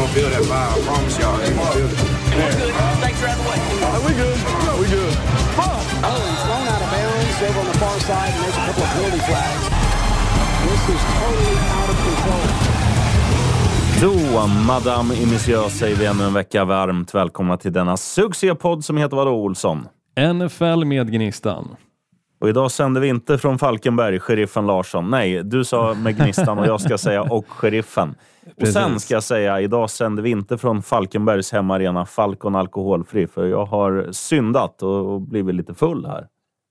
gonna feel that vibe. I promise y'all, they gonna feel it. Snakes are out of the way. Are we good? No, we good. Oh, he's thrown out of bounds over on the far side, and there's a couple of penalty flags. This is totally out of control. Då, Madame et Monsieur, säger vi ännu en vecka varmt välkomna till denna succépodd som heter vadå, Olsson? NFL med Gnistan. Och idag sänder vi inte från Falkenberg, sheriffen Larsson. Nej, du sa med Gnistan och jag ska säga och sheriffen. Och sen ska jag säga, idag sänder vi inte från Falkenbergs hemmaarena Falcon Alkoholfri, för jag har syndat och blivit lite full här.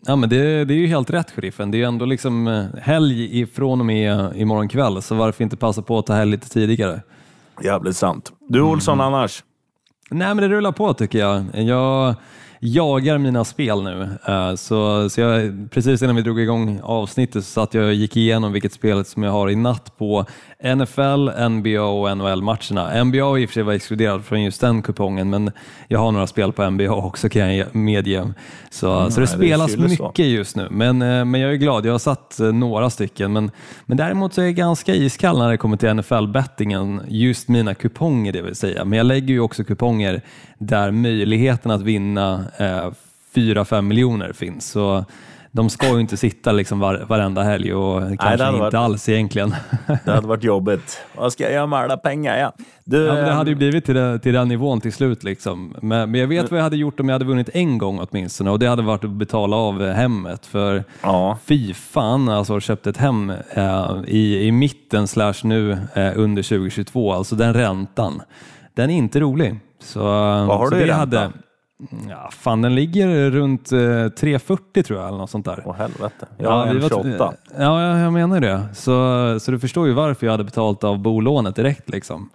Ja, men det, det är ju helt rätt, sheriffen. Det är ju ändå liksom eh, helg ifrån och med imorgon kväll, så varför inte passa på att ta helg lite tidigare? Jävligt sant. Du Olsson annars? Nej, men det rullar på tycker jag. Jag jagar mina spel nu. Eh, Så, så jag, precis innan vi drog igång avsnittet så satt jag och gick igenom vilket spel som jag har i natt på NFL, NBA och NHL-matcherna. NBA i och för sig varit exkluderad från just den kupongen, men jag har några spel på NBA också kan jag medge. Så, så det nej, det spelas så. mycket just nu, men, eh, men jag är glad. Jag har satt eh, några stycken, men, men däremot så är jag ganska iskall när det kommer till NFL-bettingen, just mina kuponger det vill säga. Men jag lägger ju också kuponger där möjligheten att vinna eh, 4-5 miljoner finns. Så de ska ju inte sitta liksom var, varenda helg och kanske hade inte varit- alls egentligen. Det hade varit jobbigt. Vad ska jag göra med alla pengar? Ja. Du, Ja, det ehm, hade ju blivit till, det, till den nivån till slut. Liksom. Men, men jag vet vad jag hade gjort om jag hade vunnit en gång åtminstone och det hade varit att betala av hemmet. För Ja. fy fan, alltså köpt ett hem eh, i, i mitten slash nu eh, under 2022, alltså den räntan. Den är inte rolig. Så, Vad har så du i ränta? Ja, fan, den ligger runt eh, 3,40 tror jag eller något sånt där. Åh helvete. Jag har vi en var- 28. Ja, jag, menar det. Så, så du förstår ju varför jag hade betalt av bolånet direkt. Liksom.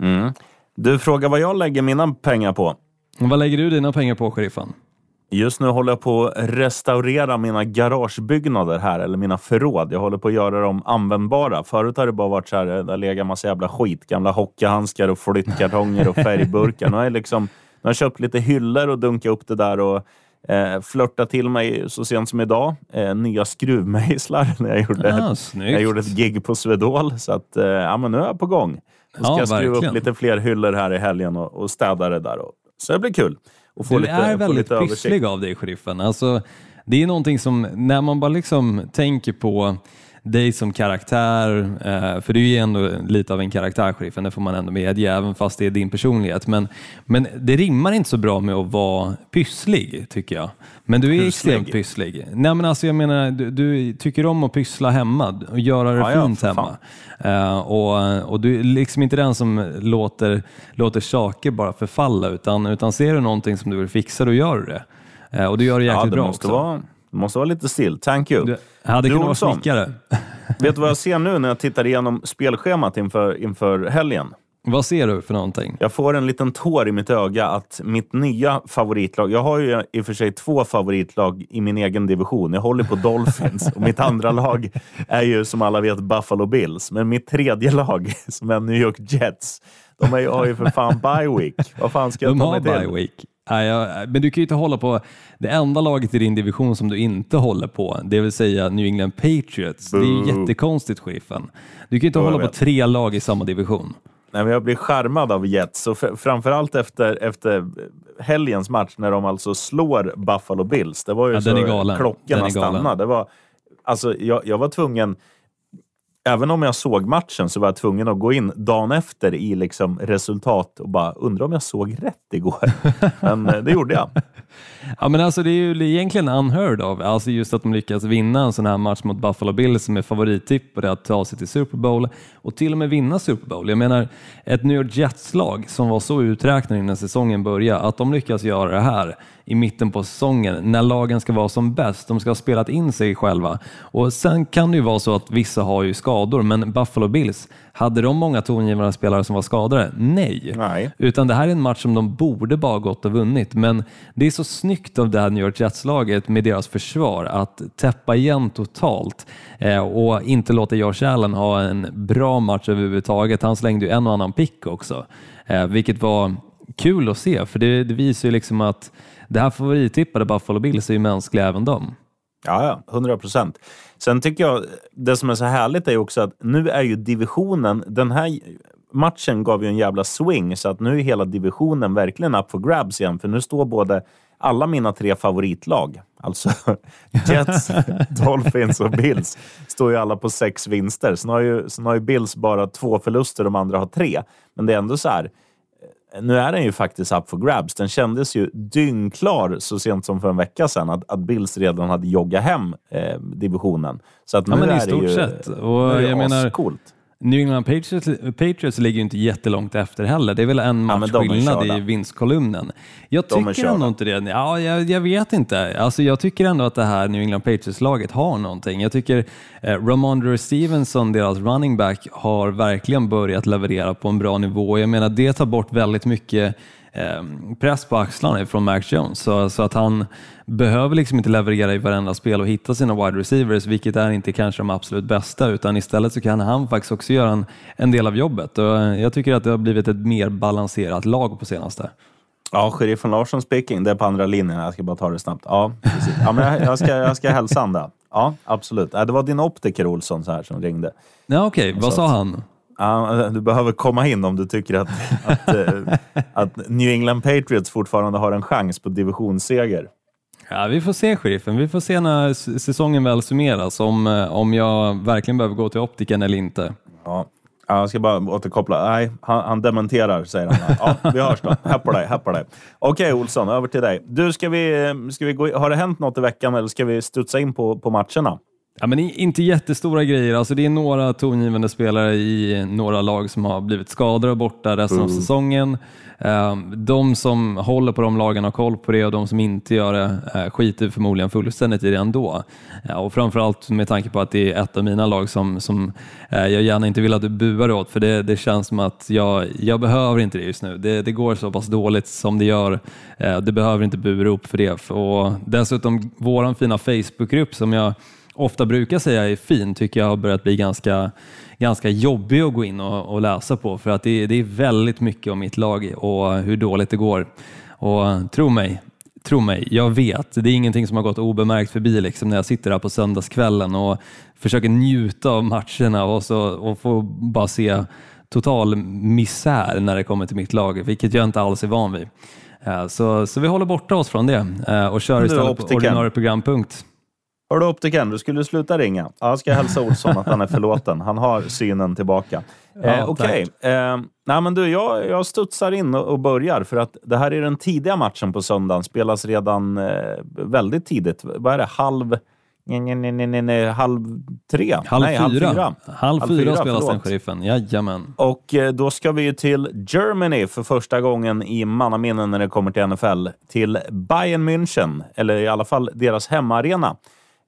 Mm. Du frågar vad jag lägger mina pengar på. Vad lägger du dina pengar på, sheriffen? Just nu håller jag på att restaurera mina garagebyggnader här, eller mina förråd. Jag håller på att göra dem användbara. Förut har det bara varit så här, det har legat massa jävla skit. Gamla hockeyhandskar och flyttkartonger och färgburkar. Nu har jag, liksom, nu har köpt lite hyllor och dunkat upp det där och eh, flörtat till mig så sent som idag. Eh, nya skruvmejslar när jag gjorde, Ah, ett, jag gjorde ett gig på Swedol. Så att, eh, ja, men nu är jag på gång. Nu ska Ja, jag skruva upp verkligen. lite fler hyllor här i helgen och, och städa det där. Och, så det blir kul. Och få Du lite, är få väldigt lite pysslig av dig, sheriffen. Alltså, det är någonting som, när man bara liksom tänker på dig som karaktär, eh, för du är ju ändå lite av en karaktär, sheriffen, det får man ändå medge, även fast det är din personlighet. Men, men det rimmar inte så bra med att vara pysslig, tycker jag. Men du är Pysslig? extremt pysslig. Nej, men alltså, jag menar, du, du tycker om att pyssla hemma och göra det Ja, ja, fint för hemma. Eh, och, och du är liksom inte den som låter, låter saker bara förfalla, utan, utan ser du någonting som du vill fixa, då gör du det. Eh, och du gör det jäkligt Ja, det bra måste, också. vara, det måste vara lite still. Thank you. Du hade kunnat vara snickare. Vet du vad jag ser nu när jag tittar igenom spelschemat inför, inför helgen? Vad ser du för någonting? Jag får en liten tår i mitt öga att mitt nya favoritlag... Jag har ju i och för sig två favoritlag i min egen division. Jag håller på Dolphins och mitt andra lag är ju som alla vet Buffalo Bills. Men mitt tredje lag, som är New York Jets, de är har ju för fan bye week. Vad fan ska jag De ta mig till? bye week. Men du kan ju inte hålla på det enda laget i din division som du inte håller på, det vill säga New England Patriots. Det är ju Boo. jättekonstigt, sheriffen. Du kan ju inte Ja, jag hålla på vet. tre lag i samma division. Nej, men jag blir charmad av Jets. Och framförallt efter, efter helgens match när de alltså slår Buffalo Bills. Det var ju Ja, så den är galen. Den klockorna är galen. stannade. Det var, alltså, jag, jag var tvungen... Även om jag såg matchen så var jag tvungen att gå in dagen efter i liksom resultat och bara undra om jag såg rätt igår. Men eh, det gjorde jag. Ja, men alltså det är ju egentligen unheard of, alltså just att de lyckas vinna en sån här match mot Buffalo Bills som är favorittippade att ta sig till Super Bowl och till och med vinna Super Bowl. Jag menar, ett New York Jets-lag som var så uträknade innan säsongen började, att de lyckas göra det här i mitten på säsongen när lagen ska vara som bäst. De ska ha spelat in sig själva. Och Sen kan det ju vara så att vissa har ju skador, men Buffalo Bills, hade de många tongivande spelare som var skadade? Nej. Nej. Utan det här är en match som de borde bara gått och vunnit. Men det är så snyggt av det här New York Jets-laget med deras försvar att täppa igen totalt eh, och inte låta Josh Allen ha en bra match överhuvudtaget. Han slängde ju en och annan pick också, eh, vilket var kul att se för det, det visar ju liksom att det här favorittippade Buffalo Bills är ju mänskliga även de. Ja, ja, 100 procent. Sen tycker jag, det som är så härligt är ju också att nu är ju divisionen, den här matchen gav ju en jävla swing så att nu är hela divisionen verkligen up for grabs igen. För nu står både alla mina tre favoritlag, alltså Jets, Dolphins och Bills, står ju alla på sex vinster. Sen har, ju, sen har ju Bills bara två förluster, de andra har tre. Men det är ändå så här, nu är den ju faktiskt up for grabs. Den kändes ju dyngklar så sent som för en vecka sedan att, att Bills redan hade joggat hem eh, divisionen. Så att nu Ja, men i är stort det ju, sett. Och jag menar, coolt. New England Patriots, Patriots ligger ju inte jättelångt efter heller. Det är väl en match är skillnad i vinstkolumnen. Jag De tycker ändå inte det. Ja, jag, jag vet inte. Alltså, jag tycker ändå att det här New England Patriots-laget har någonting. Jag tycker eh, Ramondre Stevenson, deras running back, har verkligen börjat leverera på en bra nivå. Jag menar, det tar bort väldigt mycket eh, press på axlarna från Mac Jones, så, så att han behöver liksom inte leverera i varenda spel och hitta sina wide receivers, vilket är inte kanske de absolut bästa, utan istället så kan han faktiskt också göra en, en del av jobbet. Och eh, jag tycker att det har blivit ett mer balanserat lag på senaste. Ja, sheriffen Larsson speaking. Det är på andra linjen. Jag ska bara ta det snabbt. Ja, precis. ja men jag, jag, ska, jag ska hälsa han det. Ja, absolut. Ja, det var din optiker Olsson så här som ringde. Ja, Okej, vad Så sa han? Ja, du behöver komma in om du tycker att, att, eh, att New England Patriots fortfarande har en chans på divisionsseger. Ja, vi får se sheriffen. Vi får se när säsongen väl summeras om, eh, om jag verkligen behöver gå till optiken eller inte. Ja. Jag ska bara återkoppla. Nej, han, han dementerar, säger han. Ja, vi hörs då. Här på dig. Här på dig. Okej, Olsson, över till dig. Du, ska vi, eh, ska vi gå, har det hänt något i veckan eller ska vi studsa in på, på matcherna? Ja, men inte jättestora grejer. Alltså, det är några tongivande spelare i några lag som har blivit skadade och borta resten av säsongen. Eh, De som håller på de lagen har koll på det och de som inte gör det eh, skiter förmodligen fullständigt i det ändå. Och framförallt med tanke på att det är ett av mina lag som, som eh, jag gärna inte vill att du buar åt, för det, det känns som att jag, jag behöver inte det just nu. Det, det går så pass dåligt som det gör. Eh, Det behöver inte bura upp för det. Och dessutom, våran fina Facebookgrupp som jag ofta brukar säga är fin tycker jag har börjat bli ganska, ganska jobbig att gå in och, och läsa på för att det, det är väldigt mycket om mitt lag och hur dåligt det går. Och tro mig, tro mig, jag vet, det är ingenting som har gått obemärkt förbi liksom när jag sitter här på söndagskvällen och försöker njuta av matcherna och, så, och få bara se total misär när det kommer till mitt lag, vilket jag inte alls är van vid. Eh, Så, så vi håller borta oss från det eh, och kör istället på ordinarie programpunkt. Hör du optiken, du skulle sluta ringa. Ja, jag ska hälsa Olsson att han är förlåten. Han har synen tillbaka. Eh, Okej. Eh, nej, men du, jag, jag studsar in och, och börjar för att det här är den tidiga matchen på söndagen. Spelas redan eh, väldigt tidigt. Vad är det? Halv... Nej, nej, nej, nej, halv tre? Halv nej, fyra. Halv fyra, Halv fyra spelas den, sheriffen. Jajamän. Och eh, då ska vi ju till Germany för första gången i mannaminne när det kommer till NFL. Till Bayern München, eller i alla fall deras hemmaarena.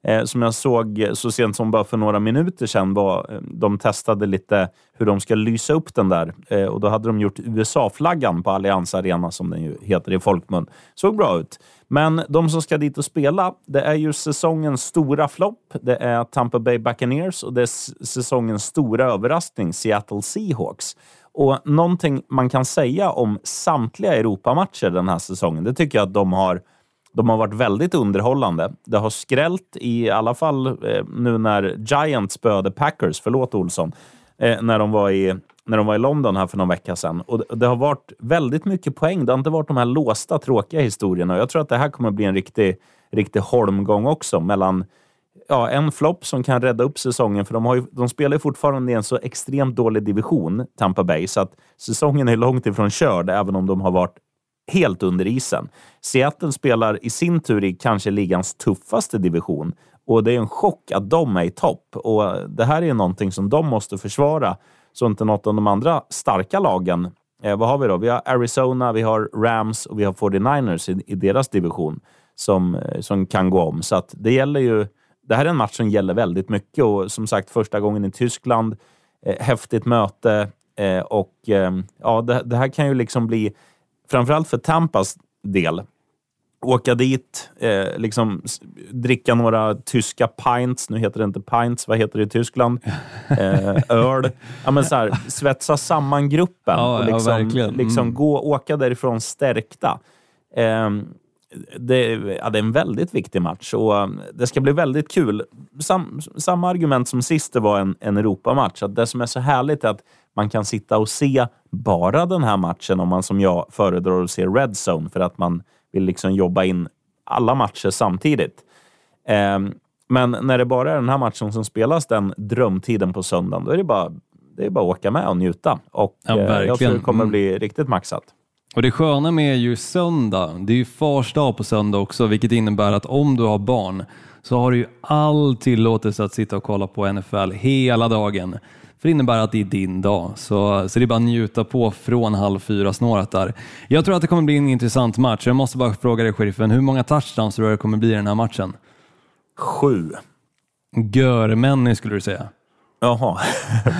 Eh, som jag såg så sent som bara för några minuter sedan. Var, eh, de testade lite hur de ska lysa upp den där. Eh, och då hade de gjort USA-flaggan på Allianz Arena, som den ju heter i folkmun. Såg bra ut. Men de som ska dit och spela, det är ju säsongens stora flopp. Det är Tampa Bay Buccaneers och det är säsongens stora överraskning, Seattle Seahawks. Och någonting man kan säga om samtliga Europamatcher den här säsongen, det tycker jag att de har de har varit väldigt underhållande. Det har skrällt i alla fall eh, nu när Giants spöade Packers, förlåt Olsson, eh, när, de var i, när de var i London här för någon vecka sedan. Och det, det har varit väldigt mycket poäng. Det har inte varit de här låsta, tråkiga historierna. Jag tror att det här kommer bli en riktig, riktig holmgång också mellan ja, en flopp som kan rädda upp säsongen. För de, har ju, de spelar ju fortfarande i en så extremt dålig division, Tampa Bay, så att säsongen är långt ifrån körd, även om de har varit helt under isen. Seattle spelar i sin tur i kanske ligans tuffaste division och det är en chock att de är i topp. Och Det här är någonting som de måste försvara så inte något av de andra starka lagen Eh, vad har vi då? Vi har Arizona, vi har Rams och vi har 49ers i, i deras division som, eh, som kan gå om. Så att det gäller ju... Det här är en match som gäller väldigt mycket och som sagt första gången i Tyskland. Eh, häftigt möte eh, och eh, ja, det, det här kan ju liksom bli, framförallt för Tampas del, åka dit, eh, liksom dricka några tyska pints. Nu heter det inte pints, vad heter det i Tyskland? Eh, öl. Ja, men så här, svetsa samman gruppen Ja, och ja, liksom, liksom Mm. gå åka därifrån stärkta. Eh, det, ja, det är en väldigt viktig match och um, det ska bli väldigt kul. Sam, samma argument som sist det var en, en Europamatch. Att det som är så härligt är att man kan sitta och se bara den här matchen om man som jag föredrar att se Red Zone för att man vill liksom jobba in alla matcher samtidigt. Um, men när det bara är den här matchen som spelas den drömtiden på söndagen, då är det bara, det är bara att åka med och njuta. Och Ja, eh, jag tror det kommer Mm. bli riktigt maxat. Och det sköna med ju söndag, det är ju fars dag på söndag också, vilket innebär att om du har barn så har du ju all tillåtelse att sitta och kolla på NFL hela dagen. För det innebär att det är din dag, så, så det är bara att njuta på från halv fyra snåret där. Jag tror att det kommer bli en intressant match. Jag måste bara fråga dig, sheriffen, hur många touchdowns tror du det kommer bli i den här matchen? Sju. Görmänny skulle du säga. Jaha,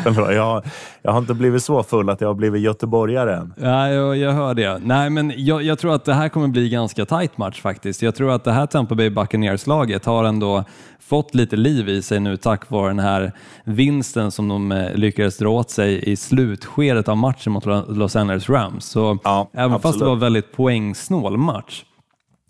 jag, jag har inte blivit så full att jag har blivit göteborgare än. Ja, jag, jag hör det. Nej, men jag, jag tror att det här kommer bli ganska tight match faktiskt. Jag tror att det här Tampa Bay Buccaneers-laget har ändå fått lite liv i sig nu tack vare den här vinsten som de eh, lyckades dra åt sig i slutskedet av matchen mot Los Angeles Rams. Så Ja, även fast det absolut. var en väldigt poängsnål match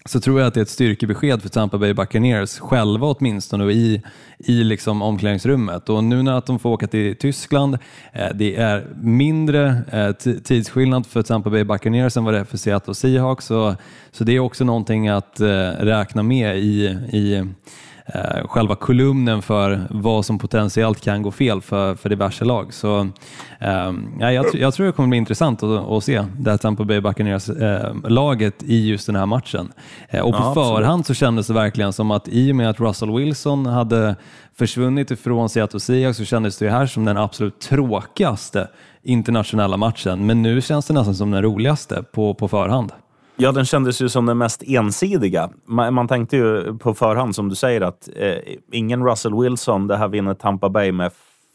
så tror jag att det är ett styrkebesked för Tampa Bay Buccaneers själva åtminstone och i, i liksom omklädningsrummet. Och nu när att de får åka till Tyskland, eh, det är mindre eh, tidsskillnad för Tampa Bay Buccaneers än vad det är för Seattle Seahawks. Så, så det är också någonting att eh, räkna med i, i eh, själva kolumnen för vad som potentiellt kan gå fel för, för diverse lag. Så, eh, ja, jag, jag tror det kommer bli intressant att, att se det här Tampa Bay Buccaneers-laget i just den här matchen. Eh, och på Ja, förhand så kändes det verkligen som att i och med att Russell Wilson hade försvunnit ifrån Seattle Seahawks så kändes det här som den absolut tråkigaste internationella matchen. Men nu känns det nästan som den roligaste på, på förhand. Ja, den kändes ju som den mest ensidiga. Man, man tänkte ju på förhand, som du säger, att eh, ingen Russell Wilson, det här vinner Tampa Bay med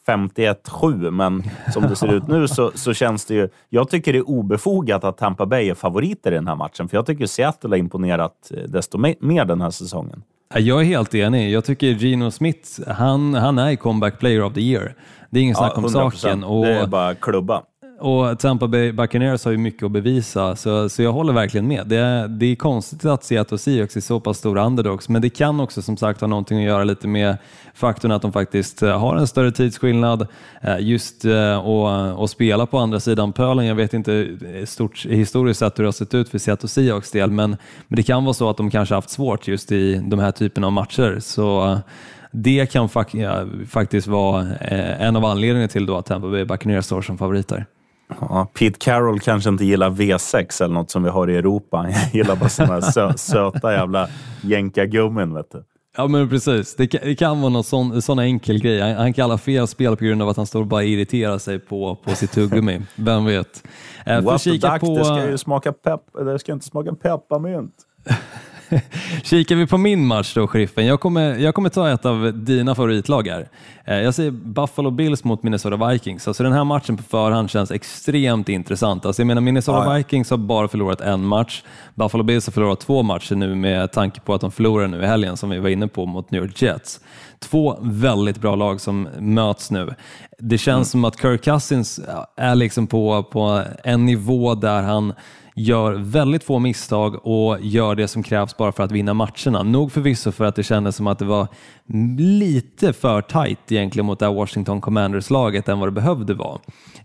51-7, men som det ser ut nu så, så känns det ju... Jag tycker det är obefogat att Tampa Bay är favoriter i den här matchen, för jag tycker Seattle har imponerat eh, desto me- mer den här säsongen. Ja, Jag är helt enig. Jag tycker Gino Smith, han, han är comeback player of the year. Det är ingen snack om 100%. saken. Och, Det är bara klubba och Tampa Bay Buccaneers har ju mycket att bevisa, så, så jag håller verkligen med. Det är, det är konstigt att Seattle Seahawks är så pass stora underdogs, men det kan också som sagt ha någonting att göra lite med faktorn att de faktiskt eh, har en större tidsskillnad. Eh, just eh, och, och spela på andra sidan pölen. Jag vet inte stort, historiskt sett hur det har sett ut för Seattle Seahawks del, men, men det kan vara så att de kanske haft svårt just i de här typerna av matcher. Så det kan ja, faktiskt vara eh, en av anledningarna till då att Tampa Bay Buccaneers står som favoriter. Ja, Pete Carroll kanske inte gillar V6 eller något som vi har i Europa. Han gillar bara såna här sö söta jävla jänkargummin, vet du. Ja men precis, det kan, det kan vara någon sån, sån enkel grej. Han, han kallar fel spel på grund av att han står och bara irriterar sig på, på sitt tuggummi. Vem vet? Eh, What the duck, på, det ska ju smaka pepp, det ska inte smaka pepparmynt. Kikar vi på min match då, Sheriffen. Jag kommer, jag kommer ta ett av dina favoritlag här. Eh, Jag säger Buffalo Bills mot Minnesota Vikings. Alltså den här matchen på förhand känns extremt intressant. Alltså jag menar Minnesota Ja. Vikings har bara förlorat en match. Buffalo Bills har förlorat två matcher nu med tanke på att de förlorar nu i helgen som vi var inne på mot New York Jets. Två väldigt bra lag som möts nu. Det känns som att Kirk Cousins är liksom på, på en nivå där han gör väldigt få misstag och gör det som krävs bara för att vinna matcherna. Nog förvisso för att det kändes som att det var lite för tight egentligen mot det här Washington Commanders-laget än vad det behövde vara.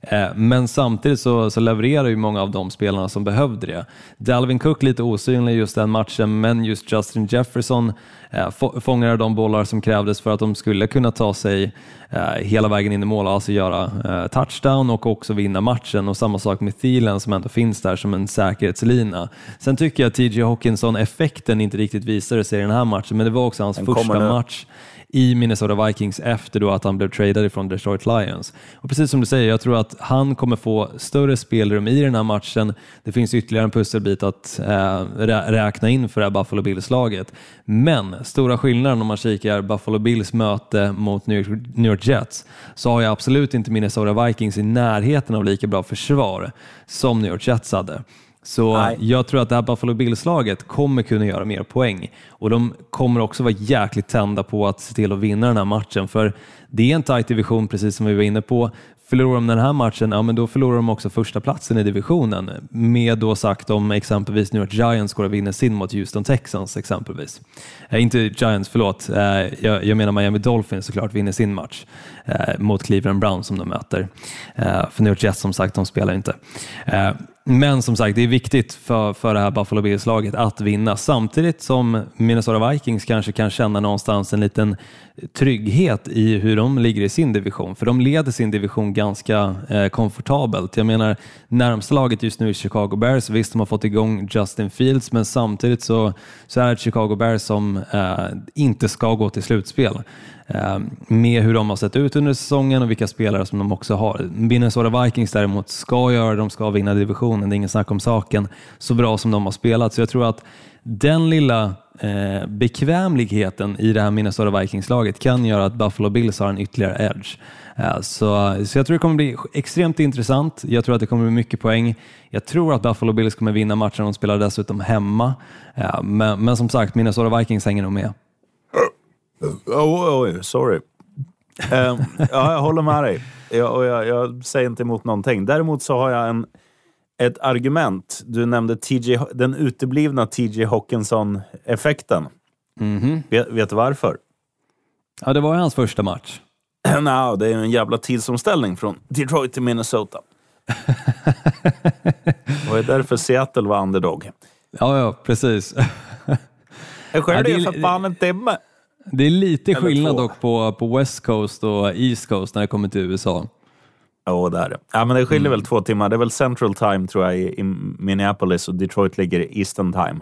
Eh, Men samtidigt så, så levererar ju många av de spelarna som behövde det. Dalvin Cook lite osynlig just den matchen, men just Justin Jefferson eh, få- fångade de bollar som krävdes för att de skulle kunna ta sig eh, hela vägen in i mål, alltså göra touchdown och också vinna matchen. Och samma sak med Thielen som ändå finns där som en säkerhetslina. Sen tycker jag att TJ Hawkinson-effekten inte riktigt visade sig i den här matchen, men det var också hans Den första match i Minnesota Vikings efter då att han blev tradad ifrån Detroit Lions. Och precis som du säger, jag tror att han kommer få större spelrum i den här matchen. Det finns ytterligare en pusselbit att eh, rä- räkna in för det här Buffalo Bills-laget. Men stora skillnaden om man kikar Buffalo Bills möte mot New York, New York Jets så har jag absolut inte Minnesota Vikings i närheten av lika bra försvar som New York Jets hade. Så Nej. jag tror att det här Buffalo Bills-laget kommer kunna göra mer poäng och de kommer också vara jäkligt tända på att se till att vinna den här matchen för det är en tight division precis som vi var inne på. Förlorar de den här matchen, ja men då förlorar de också första platsen i divisionen. Med då sagt om exempelvis New York Giants går och vinner sin mot Houston Texans exempelvis. Eh, inte Giants, förlåt. Eh, jag, jag menar Miami Dolphins såklart vinner sin match eh, mot Cleveland Browns som de möter. Eh, för New York Jets som sagt, de spelar inte. Men som sagt, det är viktigt för, för det här Buffalo Bills-laget att vinna samtidigt som Minnesota Vikings kanske kan känna någonstans en liten trygghet i hur de ligger i sin division. För de leder sin division ganska eh, komfortabelt. Jag menar, närmsta laget just nu är Chicago Bears. Visst, de har fått igång Justin Fields, men samtidigt så, så är det Chicago Bears som eh, inte ska gå till slutspel. Ehm, med hur de har sett ut under säsongen och vilka spelare som de också har. Minnesota Vikings däremot ska göra, de ska vinna divisionen, det är ingen snack om saken, så bra som de har spelat. Så jag tror att den lilla eh, bekvämligheten i det här Minnesota Vikings-laget kan göra att Buffalo Bills har en ytterligare edge. Eh, så, så jag tror det kommer bli extremt intressant. Jag tror att det kommer bli mycket poäng. Jag tror att Buffalo Bills kommer vinna matchen. De spelar dessutom hemma. Eh, men, men som sagt, Minnesota Vikings hänger nog med. Oh, oh, sorry. um, ja, jag håller med dig. Jag, och jag, jag, säger inte emot någonting. Däremot så har jag en, ett argument. Du nämnde TJ, den uteblivna TJ Hawkinson-effekten. Mm -hmm. vet, vet, du varför? Ja, det var hans första match. no, det är en jävla tidsomställning från Detroit till Minnesota. det var därför Seattle var underdog. Ja, ja, precis. Jag skiljer ja, det för fan en timme. Det är lite skillnad dock på, på West Coast och East Coast när det kommer till USA. Ja, det är det. Ja, men det skiljer mm. väl två timmar. Det är väl Central Time tror jag i, Minneapolis och Detroit ligger i Eastern Time.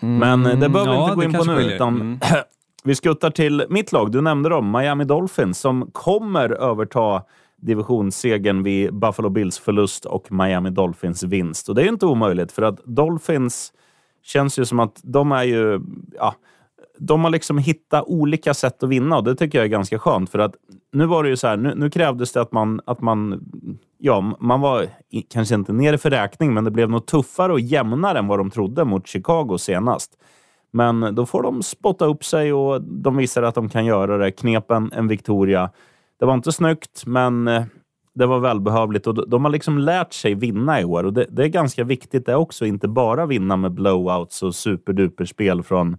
Mm. Men det behöver vi inte gå in på nu. Utan mm. vi skuttar till mitt lag. Du nämnde dem, Miami Dolphins, som kommer överta divisionssegern vid Buffalo Bills förlust och Miami Dolphins vinst. Och det är inte omöjligt, för att Dolphins känns ju som att de är ju... Ja, de har liksom hittat olika sätt att vinna och det tycker jag är ganska skönt. För att nu var det ju så här, nu, nu, krävdes det att man, att man, ja, man var kanske inte nere för räkning, men det blev nog tuffare och jämnare än vad de trodde mot Chicago senast. Men då får de spotta upp sig och de visar att de kan göra det. Knepen en Victoria. Det var inte snyggt, men eh, det var välbehövligt och de har liksom lärt sig vinna i år och det, det är ganska viktigt det också. Inte bara vinna med blowouts och superduper spel från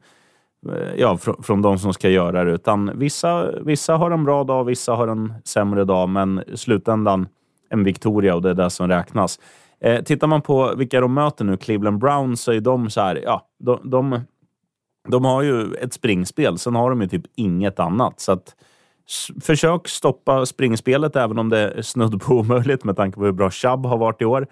Eh, ja, fr från de som ska göra det. Utan vissa, vissa har en bra dag, vissa har en sämre dag, men i slutändan en Victoria och det är det som räknas. Eh, tittar man på vilka de möter nu, Cleveland Browns, så är de så här, ja, de, de, de har ju ett springspel, sen har de ju typ inget annat. Så att, försök stoppa springspelet, även om det är snudd på omöjligt med tanke på hur bra Chubb har varit i år.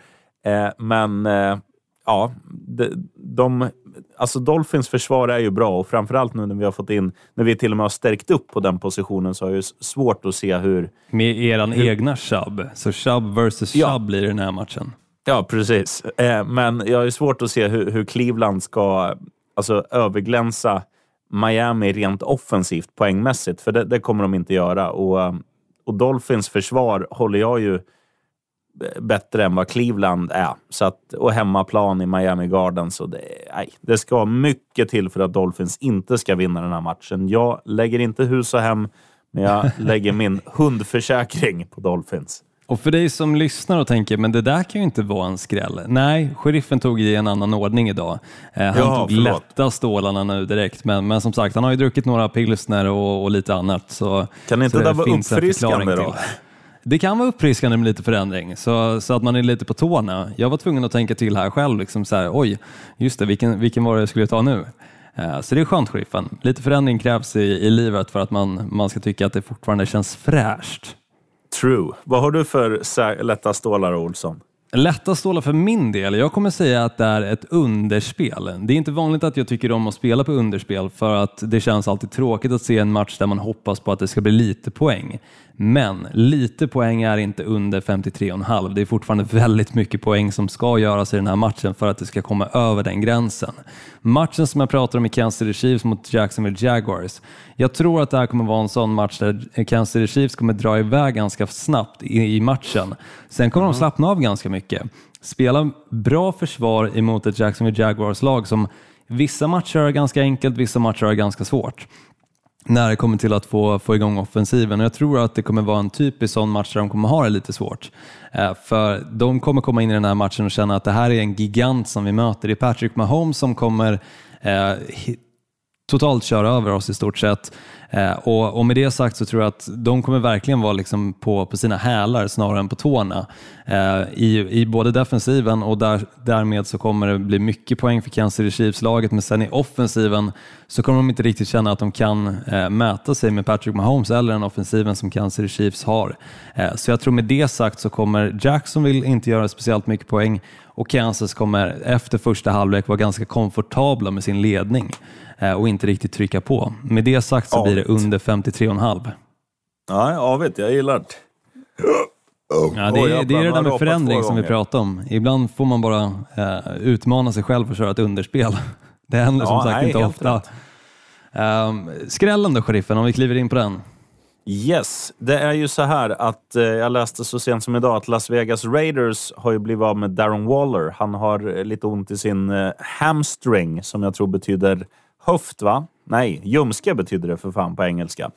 Eh, men eh, ja, de, de, alltså Dolphins försvar är ju bra och framförallt nu när vi har fått in, när vi till och med har stärkt upp på den positionen så har jag svårt att se hur... Med eran hur, egna Chubb, så Chubb versus Chubb ja. blir den här matchen. Ja, precis. Eh, men jag har svårt att se hur, hur Cleveland ska alltså, överglänsa Miami rent offensivt poängmässigt, för det, det kommer de inte göra. Och, och Dolphins försvar håller jag ju bättre än vad Cleveland är. Så att, och hemmaplan i Miami Gardens. Så det, nej, det ska mycket till för att Dolphins inte ska vinna den här matchen. Jag lägger inte hus och hem, men jag lägger min hundförsäkring på Dolphins. Och för dig som lyssnar och tänker, men det där kan ju inte vara en skräll. Nej, sheriffen tog i en annan ordning idag. Eh, han ja, tog förlåt. lätta stålarna nu direkt, men, men som sagt, han har ju druckit några pilsner och, och lite annat. Så, kan inte så det, det vara uppfriskande då? Det kan vara uppfriskande med lite förändring, så, så att man är lite på tårna. Jag var tvungen att tänka till här själv. Liksom så här, Oj, just det, vilken, vilken var det jag skulle ta nu? Eh, så det är skönt, sheriffen. Lite förändring krävs i, i livet för att man, man ska tycka att det fortfarande känns fräscht. True. Vad har du för lätta stålar, Olsson? Lätta stålar för min del, jag kommer säga att det är ett underspel. Det är inte vanligt att jag tycker om att spela på underspel för att det känns alltid tråkigt att se en match där man hoppas på att det ska bli lite poäng. Men lite poäng är inte under 53,5. Det är fortfarande väldigt mycket poäng som ska göras i den här matchen för att det ska komma över den gränsen. Matchen som jag pratar om i Kansas City Chiefs mot Jacksonville Jaguars. Jag tror att det här kommer vara en sån match där Kansas City Chiefs kommer dra iväg ganska snabbt i, matchen. Sen kommer de slappna av ganska mycket. Spela bra försvar emot ett Jacksonville Jaguars-lag som vissa matcher är ganska enkelt, vissa matcher är ganska svårt. när det kommer till att få, få igång offensiven. Och jag tror att det kommer vara en typisk sån match där de kommer ha det lite svårt. Eh, för de kommer komma in i den här matchen och känna att det här är en gigant som vi möter. Det är Patrick Mahomes som kommer eh, totalt köra över oss i stort sett. Eh, och, och, med det sagt så tror jag att de kommer verkligen vara liksom på, på sina hälar snarare än på tårna eh, i, i både defensiven och där, därmed så kommer det bli mycket poäng för Kansas City Chiefs-laget men sen i offensiven så kommer de inte riktigt känna att de kan eh, mäta sig med Patrick Mahomes eller den offensiven som Kansas City Chiefs har. Eh, så jag tror med det sagt så kommer Jacksonville inte göra speciellt mycket poäng och Kansas kommer efter första halvlek vara ganska komfortabla med sin ledning. Eh, och inte riktigt trycka på. Med det sagt så blir det under 53,5. Nej, avigt. Jag gillar det. Ja, det, är, det är det där med förändring som vi pratar om. Ibland får man bara eh, utmana sig själv och köra ett underspel. Det händer ja, som sagt nej, inte ofta. Um, skrällen då, sheriffen, om vi kliver in på den. Yes, det är ju så här att eh, jag läste så sent som idag att Las Vegas Raiders har ju blivit av med Darren Waller. Han har lite ont i sin eh, hamstring som jag tror betyder höft, va? Nej, ljumske betyder det för fan på engelska.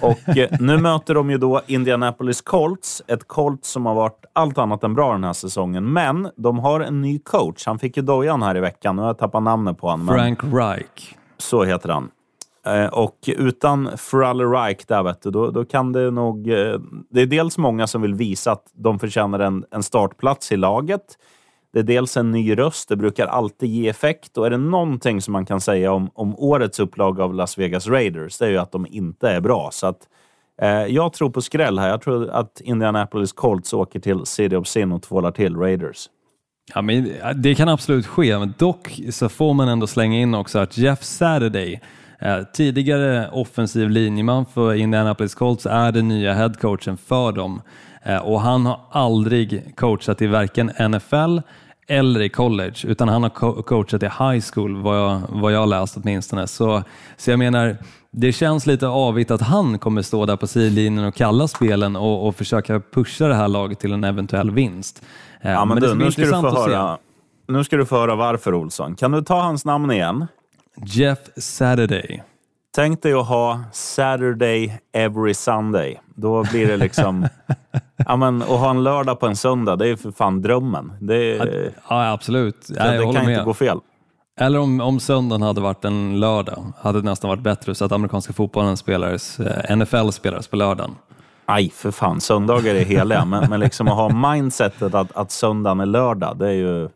Och eh, nu möter de ju då Indianapolis Colts. Ett Colts som har varit allt annat än bra den här säsongen. Men de har en ny coach. Han fick ju dojan här i veckan. Nu har jag tappat namnet på honom. Frank Reich. Så heter han. Eh, och utan Fralle Reich där, vet du, då, då kan det nog... Eh, det är dels många som vill visa att de förtjänar en, en startplats i laget. Det är dels en ny röst, det brukar alltid ge effekt och är det någonting som man kan säga om, om årets upplaga av Las Vegas Raiders, det är ju att de inte är bra. Så att, eh, jag tror på skräll här. Jag tror att Indianapolis Colts åker till City of Sin och tvålar till Raiders. Ja, men det kan absolut ske, men dock så får man ändå slänga in också att Jeff Saturday, eh, tidigare offensiv linjeman för Indianapolis Colts, är den nya headcoachen för dem. Eh, och han har aldrig coachat i varken NFL eller i college, utan han har co coachat i high school, vad jag, vad jag läst åtminstone. Så, så jag menar, det känns lite avigt att han kommer stå där på sidlinjen och kalla spelen och, och försöka pusha det här laget till en eventuell vinst. Eh, ja, men, men du, nu, ska du få höra, nu ska du få höra varför, Olsson. Kan du ta hans namn igen? Jeff Saturday. Tänk dig att ha Saturday every Sunday. Då blir det liksom... ja, men, att ha en lördag på en söndag, det är för fan drömmen. Det, ja, absolut. Det, det kan inte gå fel. Eller om, om söndagen hade varit en lördag, hade det nästan varit bättre så att amerikanska fotbollen spelades, eh, NFL spelades på lördagen. Nej, för fan. Söndagar är heliga, men, men liksom att ha mindsetet att, att söndagen är lördag, det är ju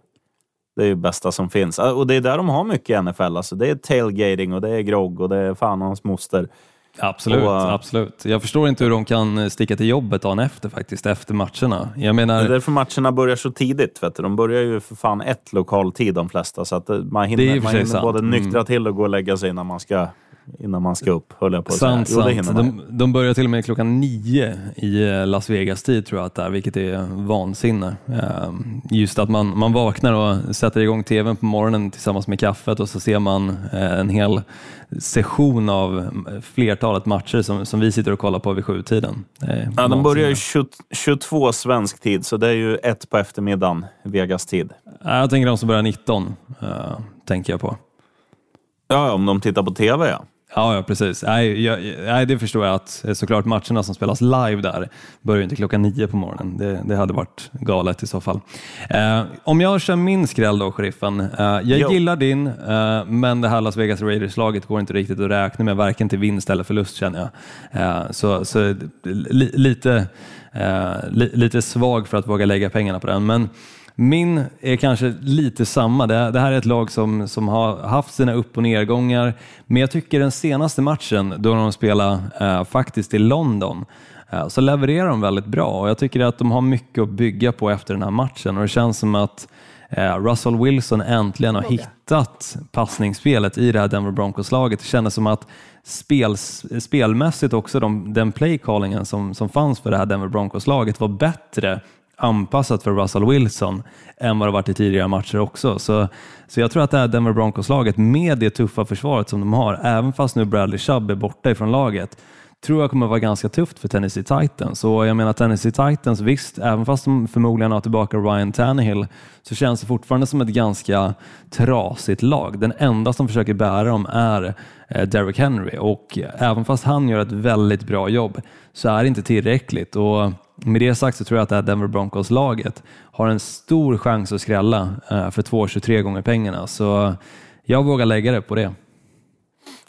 det är ju bästa som finns. Och det är där de har mycket i NFL. Alltså, det är tailgating och det är grogg och det är fan och hans moster. Absolut, och, uh, absolut. Jag förstår inte hur de kan sticka till jobbet dagen efter faktiskt, efter matcherna. Jag menar... Det är därför matcherna börjar så tidigt. Vet du. De börjar ju för fan ett lokal tid de flesta, så att man hinner, man hinner både nyktra mm. till och gå och lägga sig innan man ska innan man ska upp, höll jag på att sant, säga. Sant. De, de börjar till och med klockan nio i eh, Las Vegas-tid tror jag att det är, vilket är vansinne. Ehm, just att man, man vaknar och sätter igång tvn på morgonen tillsammans med kaffet och så ser man eh, en hel session av flertalet matcher som, som vi sitter och kollar på vid sjutiden. Ja, de börjar ju 22 svensk tid, så det är ju ett på eftermiddagen, Vegas-tid. Jag tänker de som börjar 19, uh, eh, tänker jag på. Ja, om de tittar på TV ja. Ja, ja precis. Nej, jag, nej, det förstår jag att eh, såklart matcherna som spelas live där börjar inte klockan nio på morgonen. Det, det hade varit galet i så fall. Eh, om jag kör min skräll då, sheriffen. Eh, jag jo. gillar din, eh, men det här Las Vegas Raiders-laget går inte riktigt att räkna med, varken till vinst eller förlust känner jag. Eh, så så li, lite, eh, li, lite svag för att våga lägga pengarna på den. Men min är kanske lite samma. Det, här är ett lag som, som har haft sina upp och nedgångar, men jag tycker den senaste matchen då de spelade eh, faktiskt i London eh, så levererar de väldigt bra och jag tycker att de har mycket att bygga på efter den här matchen och det känns som att eh, Russell Wilson äntligen har hittat passningsspelet i det här Denver Broncos-laget. Det kändes som att spel, spelmässigt också de, den playcallingen som, som fanns för det här Denver Broncos-laget var bättre anpassat för Russell Wilson än vad det varit i tidigare matcher också. Så, så jag tror att det här Denver Broncos-laget med det tuffa försvaret som de har, även fast nu Bradley Chubb är borta ifrån laget, tror jag kommer vara ganska tufft för Tennessee Titans. Och jag menar Tennessee Titans, visst, även fast de förmodligen har tillbaka Ryan Tannehill så känns det fortfarande som ett ganska trasigt lag. Den enda som försöker bära dem är eh, Derrick Henry och eh, även fast han gör ett väldigt bra jobb så är det inte tillräckligt. Och med det sagt så tror jag att det här Denver Broncos-laget har en stor chans att skrälla eh, för 2,23 gånger pengarna. Så jag vågar lägga det på det.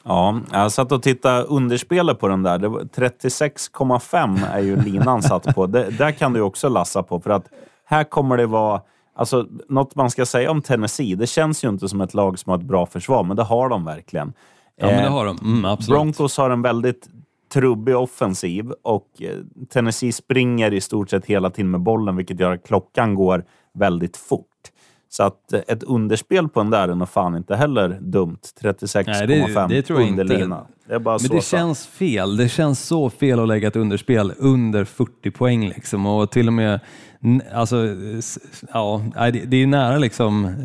Ja, jag satt och tittade underspelet på den där. 36,5 är ju linan satt på. Det, där kan du också lassa på, för att här kommer det vara... Alltså, något man ska säga om Tennessee, det känns ju inte som ett lag som har ett bra försvar, men det har de verkligen. Ja, men det har de. Mm. Broncos har en väldigt trubbig offensiv och eh, Tennessee springer i stort sett hela tiden med bollen, vilket gör att klockan går väldigt fort. Så att eh, ett underspel på den där är nog fan inte heller dumt. 36,5 underlina. Det är bara Men så det så. känns fel. Det känns så fel att lägga ett underspel under 40 poäng liksom och till och med Alltså, ja, det, är nära liksom,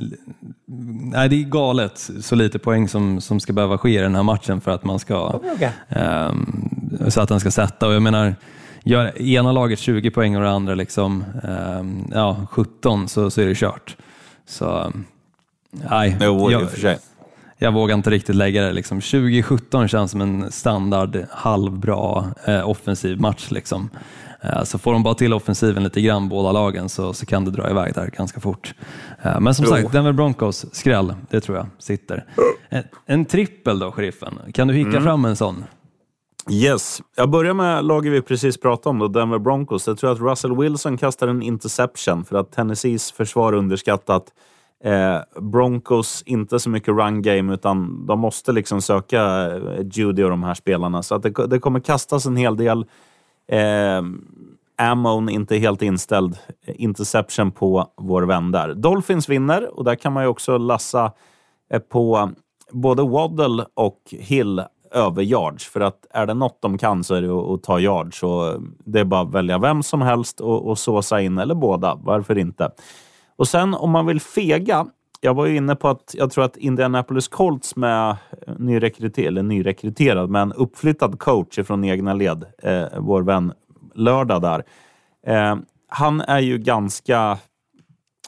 nej det är galet så lite poäng som, som ska behöva ske i den här matchen för att man ska, ehm, så att den ska sätta och jag menar, gör ena laget 20 poäng och det andra liksom, ehm, ja, 17 så, så är det kört. Så, nej. Jo, jag- sig. jag vågar inte riktigt lägga det. Liksom. 2017 känns som en standard halvbra eh, offensiv match. Liksom. Eh, så får de bara till offensiven lite grann, båda lagen, så, så kan det dra iväg där ganska fort. Eh, men som Jo. sagt, Denver Broncos, skräll, det tror jag sitter. En, en trippel då, sheriffen. Kan du hicka fram en sån? Yes. Jag börjar med laget vi precis pratade om, då, Denver Broncos. Jag tror att Russell Wilson kastar en interception för att Tennessees försvar underskattat. Eh, Broncos inte så mycket run game, utan de måste liksom söka eh, Judy och de här spelarna. Så att det, det kommer kastas en hel del. Eh, Ammon inte helt inställd. Eh, interception på vår vän där. Dolphins vinner och där kan man ju också lassa eh, på både Waddle och Hill över yards. För att är det något de kan så är det att, ta yards. Och det är bara att välja vem som helst och, och såsa in, eller båda. Varför inte? Och sen om man vill fega. Jag var ju inne på att jag tror att Indianapolis Colts med eh, nyrekryterad, eller nyrekryterad, men uppflyttad coach från egna led, eh, vår vän Lördag där. Eh, han är ju ganska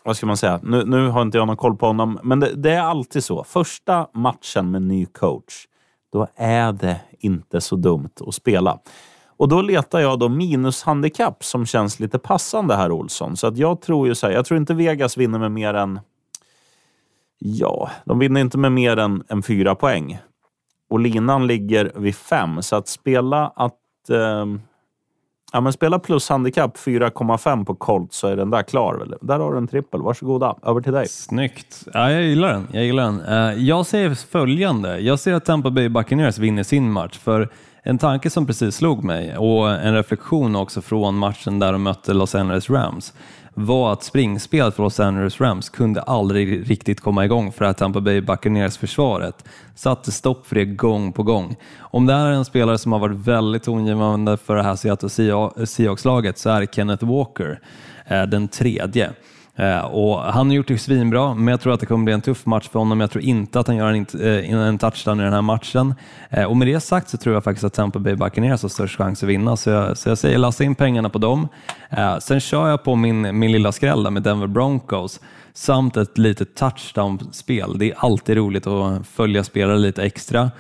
vad ska man säga? Nu, nu har inte jag någon koll på honom, men det, det är alltid så. Första matchen med ny coach, då är det inte så dumt att spela. Och då letar jag då minushandikapp som känns lite passande här, Olsson. Så att jag tror ju så här, jag tror inte Vegas vinner med mer än... Ja, de vinner inte med mer än, än fyra poäng. Och linan ligger vid fem, så att spela att... eh, Ja, men spela plus handikapp 4,5 på Colt så är den där klar. Väl? Där har du en trippel. Varsågoda, över till dig. Snyggt. Ja, jag gillar den. Jag, gillar den. Uh, jag säger följande. Jag ser att Tampa Bay Buccaneers vinner sin match. För en tanke som precis slog mig och en reflektion också från matchen där de mötte Los Angeles Rams var att springspelet för Los Angeles Rams kunde aldrig riktigt komma igång för att Tampa Bay Buccaneers-försvaret satte stopp för det gång på gång. Om det här är en spelare som har varit väldigt tongivande för det här Seattle Seahawks-laget så är det Kenneth Walker, eh, den tredje. Eh, och han har gjort det svinbra, men jag tror att det kommer bli en tuff match för honom. Jag tror inte att han gör en, eh, en touchdown i den här matchen. Eh, och med det sagt så tror jag faktiskt att Tampa Bay Buccaneers har störst chans att vinna, så jag, så jag säger lasta in pengarna på dem. Sen kör jag på min, min lilla skräll med Denver Broncos samt ett litet touchdown-spel. Det är alltid roligt att följa spelare lite extra.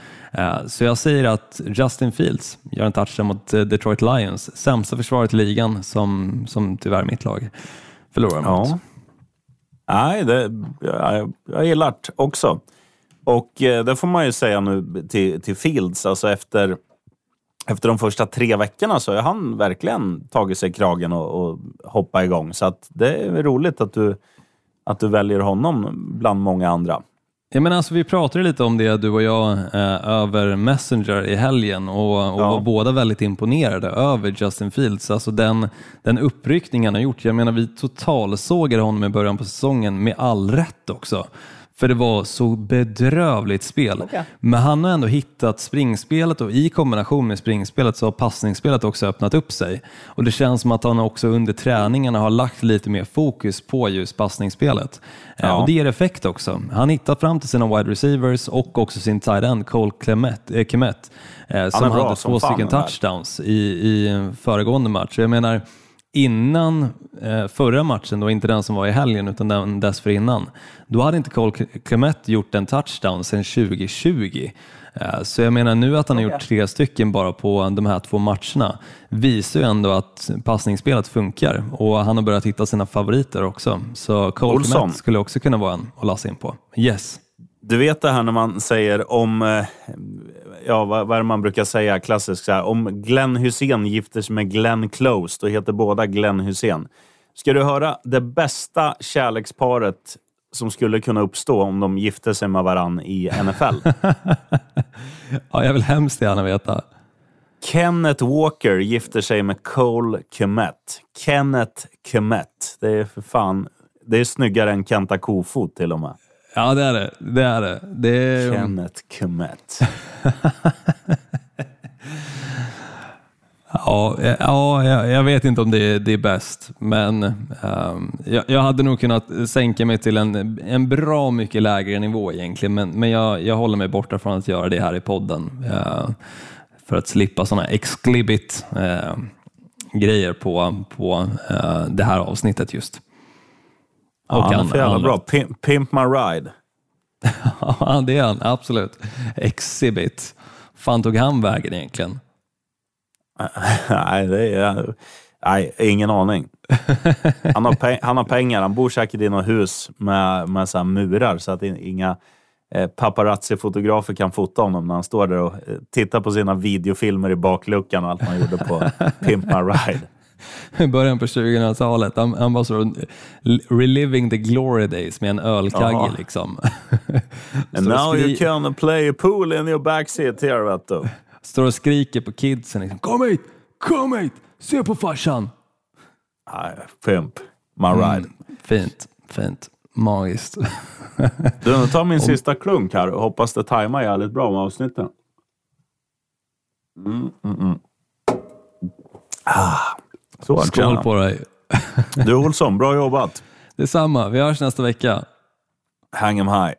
Så jag säger att Justin Fields gör en touchdown mot Detroit Lions, sämsta försvaret i ligan som, som tyvärr mitt lag förlorar mot. Ja. Nej, det, jag, jag gillar det också. Och eh, det får man ju säga nu till, till Fields, alltså efter, efter de första tre veckorna så har han verkligen tagit sig kragen och, och hoppat igång. Så det är roligt att du, att du väljer honom bland många andra. Ja, men alltså, vi pratade lite om det du och jag eh, över Messenger i helgen och, och Ja. var båda väldigt imponerade över Justin Fields. Alltså den, den uppryckning han har gjort. Jag menar vi totalsågade honom i början på säsongen med all rätt också. För det var så bedrövligt spel. Okej. Men han har ändå hittat springspelet och i kombination med springspelet så har passningsspelet också öppnat upp sig. Och det känns som att han också under träningarna har lagt lite mer fokus på just passningsspelet. Eh, Ja. Och det ger effekt också. Han hittar fram till sina wide receivers och också sin tight end Cole Clement, eh, Kmet, eh, som hade två stycken touchdowns i, i föregående match. Jag menar, innan eh, förra matchen, då inte den som var i helgen utan den dessförinnan, då hade inte Cole Clement gjort en touchdown sedan 2020. Eh, så jag menar nu att han har gjort tre stycken bara på de här två matcherna visar ju ändå att passningsspelet funkar och han har börjat hitta sina favoriter också. Så Cole. Clement skulle också kunna vara en att lassa in på. Yes. Du vet det här när man säger om, eh, ja vad, vad är det man brukar säga klassiskt, så här, om Glenn Hussein gifter sig med Glenn Close, då heter båda Glenn Hussein. Ska du höra det bästa kärleksparet som skulle kunna uppstå om de gifte sig med varann i NFL? Ja, jag vill hemskt gärna veta. Kenneth Walker gifter sig med Cole Kmet. Kenneth Kmet. Det är för fan, det är snyggare än Kenta Kofot till och med. Ja, det är det. Det är det. det är, Kenneth Kmet. Ja, ja jag, vet inte om det är, det är bäst, men ehm, jag, jag hade nog kunnat sänka mig till en, en bra mycket lägre nivå egentligen, men, men jag, jag håller mig borta från att göra det här i podden eh, för att slippa sådana exclibit eh, grejer på, på eh, det här avsnittet just. Ja, han är för jävla bra. Pimp, pimp my ride. Ja, det är han, absolut. Exhibit. fan tog han vägen egentligen? Nej, det är... Nej, ingen aning. Han har, pe- han har pengar. Han bor säkert i något hus med, med så murar så att in- inga eh, paparazzi-fotografer kan fota honom när han står där och eh, tittar på sina videofilmer i bakluckan och allt han gjorde på Pimp My Ride. I början på 2000-talet. Han, han var så reliving the glory days med en ölkagge liksom. And now you can play pool in your backseat here, vet du. Står och skriker på kidsen. Liksom, kom hit, kom hit, se på farsan. Nej, Pimp My Ride. Fint, fint, magiskt. Du, nu tar min sista klunk här och hoppas det tajmar jävligt bra med avsnitten. Mm, mm, mm. Ah, så Skål det. på dig. Du Olsson, bra jobbat. Detsamma, vi hörs nästa vecka. Hang 'em high.